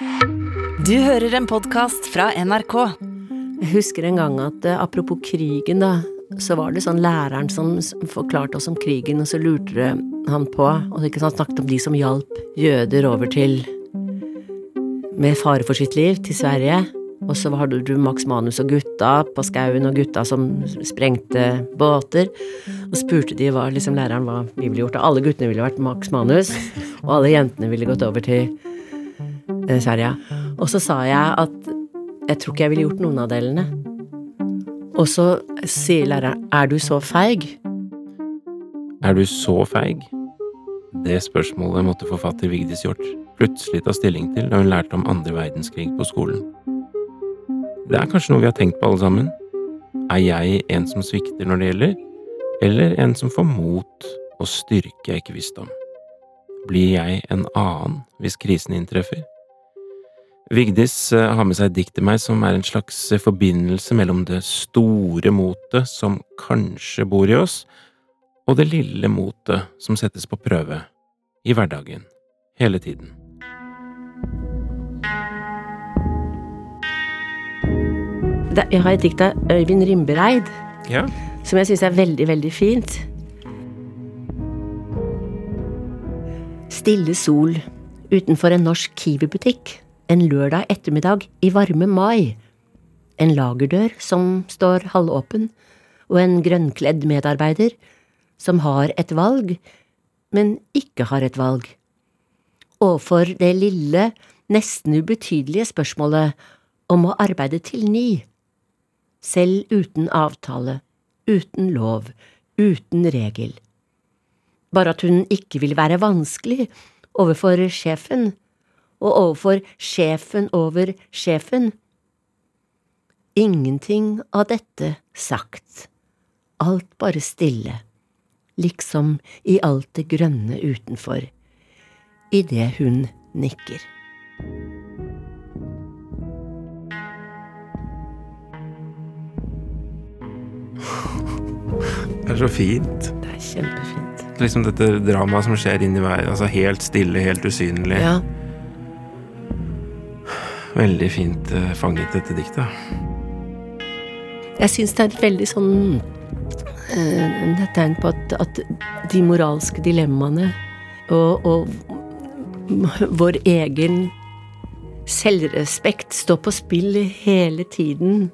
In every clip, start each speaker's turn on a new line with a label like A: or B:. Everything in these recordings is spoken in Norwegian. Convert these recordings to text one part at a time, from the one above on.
A: Du hører en podkast fra NRK.
B: Jeg husker en gang at eh, apropos krigen, da, så var det sånn læreren som forklarte oss om krigen, og så lurte han på, og ikke sant, snakket om de som hjalp jøder over til med fare for sitt liv til Sverige. Og så hadde du Max Manus og gutta på skauen, og gutta som sprengte båter. Og spurte de hva liksom læreren hva vi ville gjort. Og alle guttene ville vært Max Manus, og alle jentene ville gått over til Sverige. Og så sa jeg at jeg tror ikke jeg ville gjort noen av delene. Og så sier læreren, er du så feig?
C: Er du så feig? Det spørsmålet måtte forfatter Vigdis Hjort plutselig ta stilling til da hun lærte om andre verdenskrig på skolen. Det er kanskje noe vi har tenkt på alle sammen. Er jeg en som svikter når det gjelder, eller en som får mot og styrke jeg ikke visste om? Blir jeg en annen hvis krisen inntreffer? Vigdis eh, har med seg et dikt til meg som er en slags eh, forbindelse mellom det store motet som kanskje bor i oss, og det lille motet som settes på prøve i hverdagen, hele tiden.
B: Jeg har et dikt av Øyvind Rimbereid
C: Ja,
B: som jeg syns er veldig, veldig fint. Stille sol utenfor en norsk Kiwi-butikk en lørdag ettermiddag i varme mai. En lagerdør som står halvåpen, og en grønnkledd medarbeider som har et valg, men ikke har et valg. Overfor det lille, nesten ubetydelige spørsmålet om å arbeide til ni selv uten avtale, uten lov, uten regel. Bare at hun ikke vil være vanskelig overfor sjefen, og overfor sjefen over sjefen. Ingenting av dette sagt, alt bare stille, liksom i alt det grønne utenfor, idet hun nikker.
C: det er så fint.
B: Det er kjempefint.
C: Liksom dette dramaet som skjer inni hver, altså helt stille, helt usynlig.
B: Ja,
C: Veldig fint eh, fanget, dette diktet.
B: Jeg syns det er et veldig sånn eh, et tegn på at, at de moralske dilemmaene og, og vår egen selvrespekt står på spill hele tiden.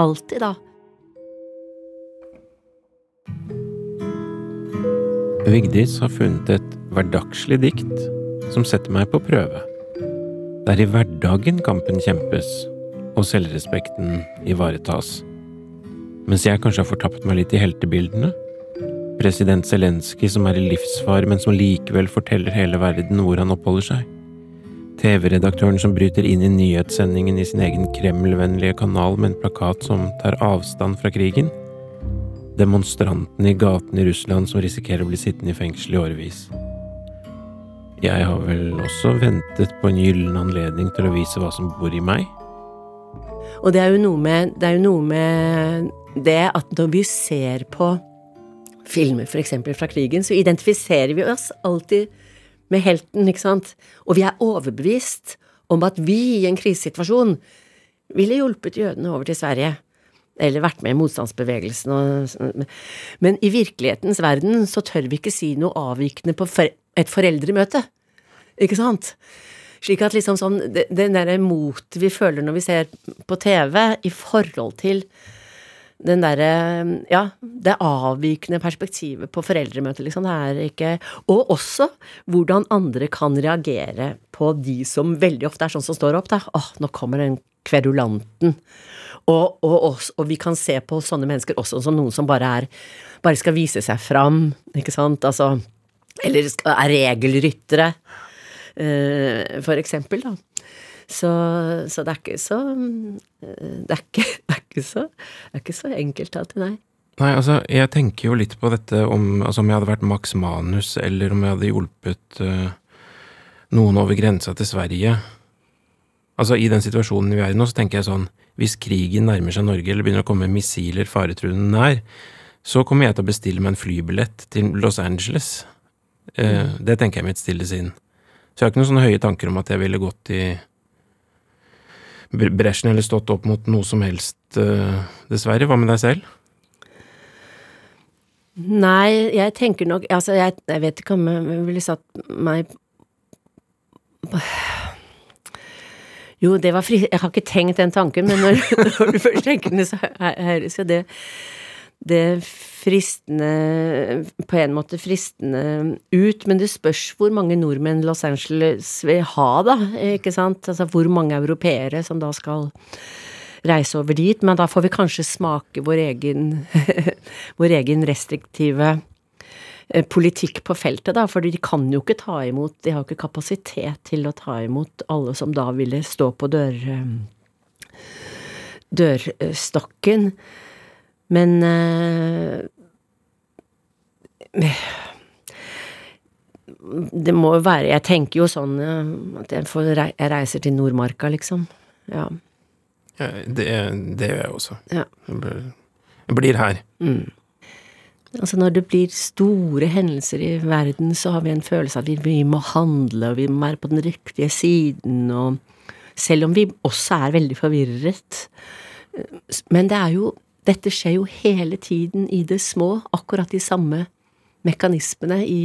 B: Alltid, da.
C: Vigdis har funnet et hverdagslig dikt som setter meg på prøve. Det er i hverdagen kampen kjempes, og selvrespekten ivaretas. Mens jeg kanskje har fortapt meg litt i heltebildene. President Zelenskyj som er i livsfare, men som likevel forteller hele verden hvor han oppholder seg. TV-redaktøren som bryter inn i nyhetssendingen i sin egen Kreml-vennlige kanal med en plakat som tar avstand fra krigen demonstrantene i gatene i Russland som risikerer å bli sittende i fengsel i årevis. Jeg har vel også ventet på en gyllen anledning til å vise hva som bor i meg.
B: Og det er jo noe med det, noe med det at når vi ser på filmer f.eks. fra krigen, så identifiserer vi oss alltid med helten, ikke sant? Og vi er overbevist om at vi i en krisesituasjon ville hjulpet jødene over til Sverige. Eller vært med i motstandsbevegelsen og Men i virkelighetens verden så tør vi ikke si noe avvikende på et foreldremøte. Ikke sant? Slik at liksom sånn Den derre motet vi føler når vi ser på TV i forhold til den derre Ja, det avvikende perspektivet på foreldremøtet, liksom. Det er ikke Og også hvordan andre kan reagere på de som veldig ofte er sånn som står opp, da. Åh, nå kommer den kverulanten. Og, og, oss- og vi kan se på sånne mennesker også som noen som bare er Bare skal vise seg fram, ikke sant? Altså Eller er regelryttere, eh, for eksempel, da. Så, så det er ikke så eh, Det er ikke, det er ikke så Det er ikke så enkelt alltid, nei.
C: Nei, altså, jeg tenker jo litt på dette om altså, om jeg hadde vært Max Manus, eller om jeg hadde hjulpet uh, noen over grensa til Sverige. Altså, i den situasjonen vi er i nå, så tenker jeg sånn Hvis krigen nærmer seg Norge, eller begynner å komme missiler faretruende nær, så kommer jeg til å bestille meg en flybillett til Los Angeles. Eh, det tenker jeg mitt stille sinn. Så jeg har ikke noen sånne høye tanker om at jeg ville gått i bresjen eller stått opp mot noe som helst, eh, dessverre. Hva med deg selv?
B: Nei, jeg tenker nok Altså, jeg, jeg vet ikke om jeg ville satt meg Jo, det var fri... Jeg har ikke tenkt den tanken, men når, når du først tenker den, så høres jo det det fristende På en måte fristende ut, men det spørs hvor mange nordmenn Los Angeles vil ha, da, ikke sant? Altså hvor mange europeere som da skal reise over dit, men da får vi kanskje smake vår egen vår egen restriktive eh, politikk på feltet, da, for de kan jo ikke ta imot De har jo ikke kapasitet til å ta imot alle som da ville stå på dør, eh, dørstokken. Men uh, Det må jo være Jeg tenker jo sånn uh, at jeg, får, jeg, reiser til Nordmarka, liksom. Ja.
C: ja det, det, gjør jeg også.
B: Ja.
C: Jeg blir her.
B: Mm. Altså Når det blir store hendelser i verden, så har vi en følelse av at vi må handle, og vi må være på den riktige siden, og selv om vi også er veldig forvirret. Men det er jo dette skjer jo hele tiden i det små, akkurat de samme mekanismene i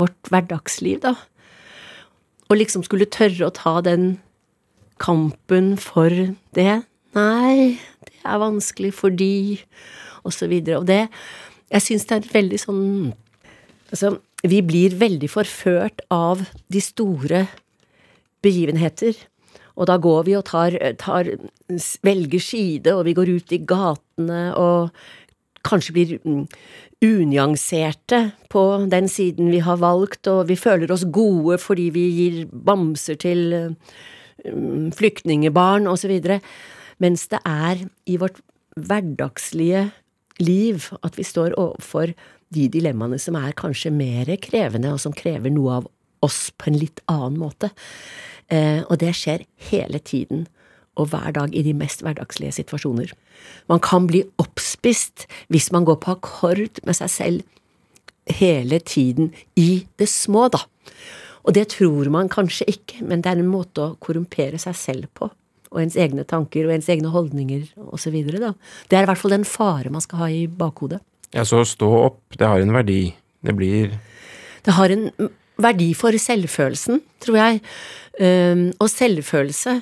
B: vårt hverdagsliv, da. Og liksom skulle tørre å ta den kampen for det Nei, det er vanskelig fordi Og så videre. Og det Jeg syns det er veldig sånn Altså, vi blir veldig forført av de store begivenheter. Og da går vi og tar, tar, velger side, og vi går ut i gatene og kanskje blir mm, unyanserte på den siden vi har valgt, og vi føler oss gode fordi vi gir bamser til mm, flyktningebarn osv. Mens det er i vårt hverdagslige liv at vi står overfor de dilemmaene som er kanskje mer krevende, og som krever noe av oss på en litt annen måte. Eh, og det skjer hele tiden og hver dag i de mest hverdagslige situasjoner. Man kan bli oppspist hvis man går på akkord med seg selv hele tiden i det små, da. Og det tror man kanskje ikke, men det er en måte å korrumpere seg selv på. Og ens egne tanker og ens egne holdninger osv. Det er i hvert fall den fare man skal ha i bakhodet.
C: Ja, så stå opp, det har en verdi. Det blir
B: Det har en verdi for selvfølelsen, tror jeg. Um, og selvfølelse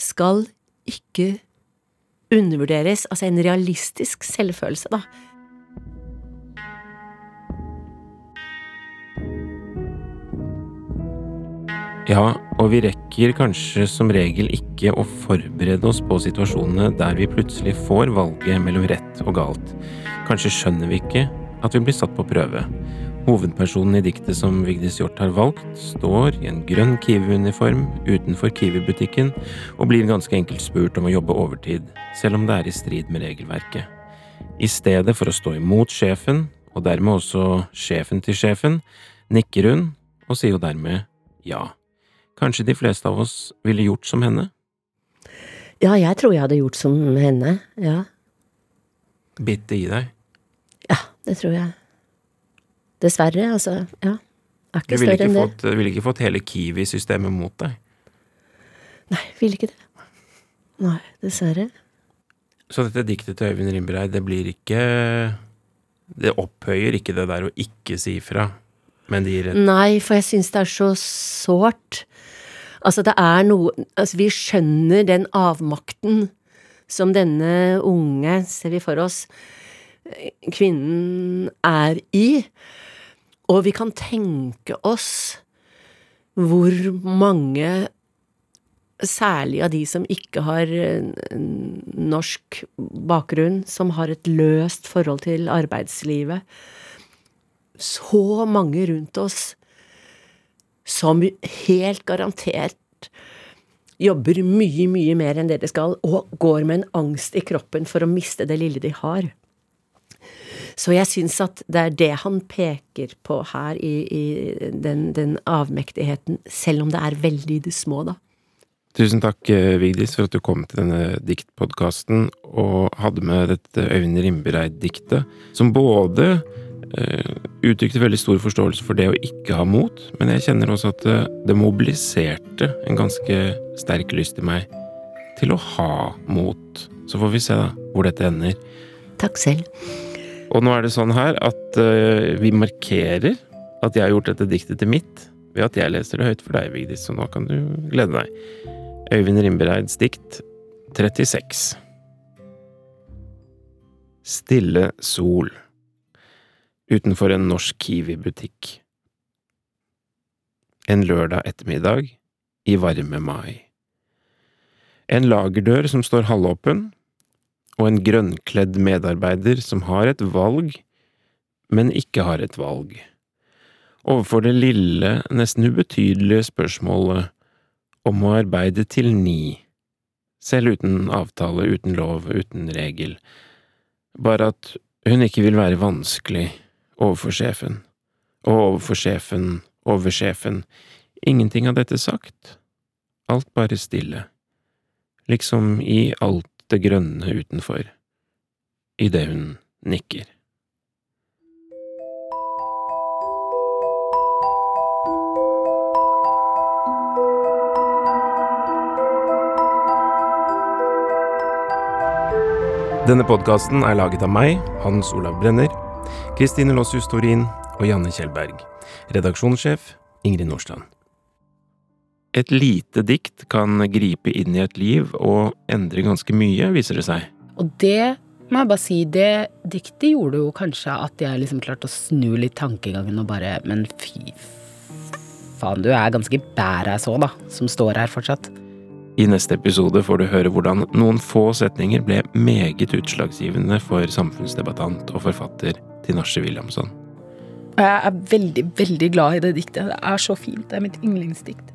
B: skal ikke undervurderes. Altså en realistisk selvfølelse, da.
C: Ja, og vi rekker kanskje som regel ikke å forberede oss på situasjonene der vi plutselig får valget mellom rett og galt. Kanskje skjønner vi ikke at vi blir satt på prøve, Hovedpersonen i diktet som Vigdis Hjorth har valgt, står i en grønn Kiwi-uniform utenfor Kiwi-butikken og blir ganske enkelt spurt om å jobbe overtid, selv om det er i strid med regelverket. I stedet for å stå imot sjefen, og dermed også sjefen til sjefen, nikker hun og sier jo dermed ja. Kanskje de fleste av oss ville gjort som henne?
B: Ja, jeg tror jeg hadde gjort som henne, ja.
C: Bitt det i deg?
B: Ja, det tror jeg. Dessverre, altså. Ja.
C: Er ikke større enn det. Du ville ikke fått hele Kiwi-systemet mot deg?
B: Nei, ville ikke det. Nei, dessverre.
C: Så dette diktet til Øyvind Rimbereid, det blir ikke Det opphøyer ikke det der å ikke si fra, men det gir et
B: Nei, for jeg syns det er så sårt. Altså, det er noe Altså, vi skjønner den avmakten som denne unge, ser vi for oss, kvinnen er i. Og vi kan tenke oss hvor mange, særlig av de som ikke har norsk bakgrunn, som har et løst forhold til arbeidslivet, så mange rundt oss som helt garantert jobber mye, mye mer enn det de skal, og går med en angst i kroppen for å miste det lille de har. Så jeg syns at det er det han peker på her i, i den, den, avmektigheten, selv om det er veldig i det små, da.
C: Tusen takk, eh, Vigdis, for at du kom til denne diktpodkasten og hadde med dette Øyvind Rimbereid-diktet, som både eh, uttrykte veldig stor forståelse for det å ikke ha mot, men jeg kjenner også at det, det mobiliserte en ganske sterk lyst i meg til å ha mot. Så får vi se da hvor dette ender.
B: Takk selv.
C: Og nå er det sånn her at uh, vi markerer at jeg har gjort dette diktet til mitt, ved at jeg leser det høyt for deg, Vigdis, så nå kan du glede deg. Øyvind Rimbereids dikt 36 Stille sol utenfor en norsk Kiwi-butikk. En lørdag ettermiddag i varme mai. En lagerdør som står halvåpen, og en grønnkledd medarbeider som har et valg, men ikke har et valg. Overfor det lille, nesten ubetydelige spørsmålet om å arbeide til ni, selv uten avtale, uten lov, uten regel, bare at hun ikke vil være vanskelig overfor sjefen, og overfor sjefen, over sjefen, ingenting av dette sagt, alt bare stille, liksom i alt det grønne utenfor, idet hun nikker. Denne podkasten er laget av meg, Hans Olav Brenner, Kristine Lossius Torin og Janne Kjellberg. Redaksjonssjef Ingrid Nordstrand. Et lite dikt kan gripe inn i et liv og endre ganske mye, viser det seg.
D: Og det må jeg bare si, det diktet gjorde jo kanskje at jeg liksom klarte å snu litt tankegangen og bare Men fy faen, du er ganske badass òg, da, som står her fortsatt.
C: I neste episode får du høre hvordan noen få setninger ble meget utslagsgivende for samfunnsdebattant og forfatter Tinashe Williamson.
D: Jeg er veldig, veldig glad i det diktet. Det er så fint. Det er mitt yndlingsdikt.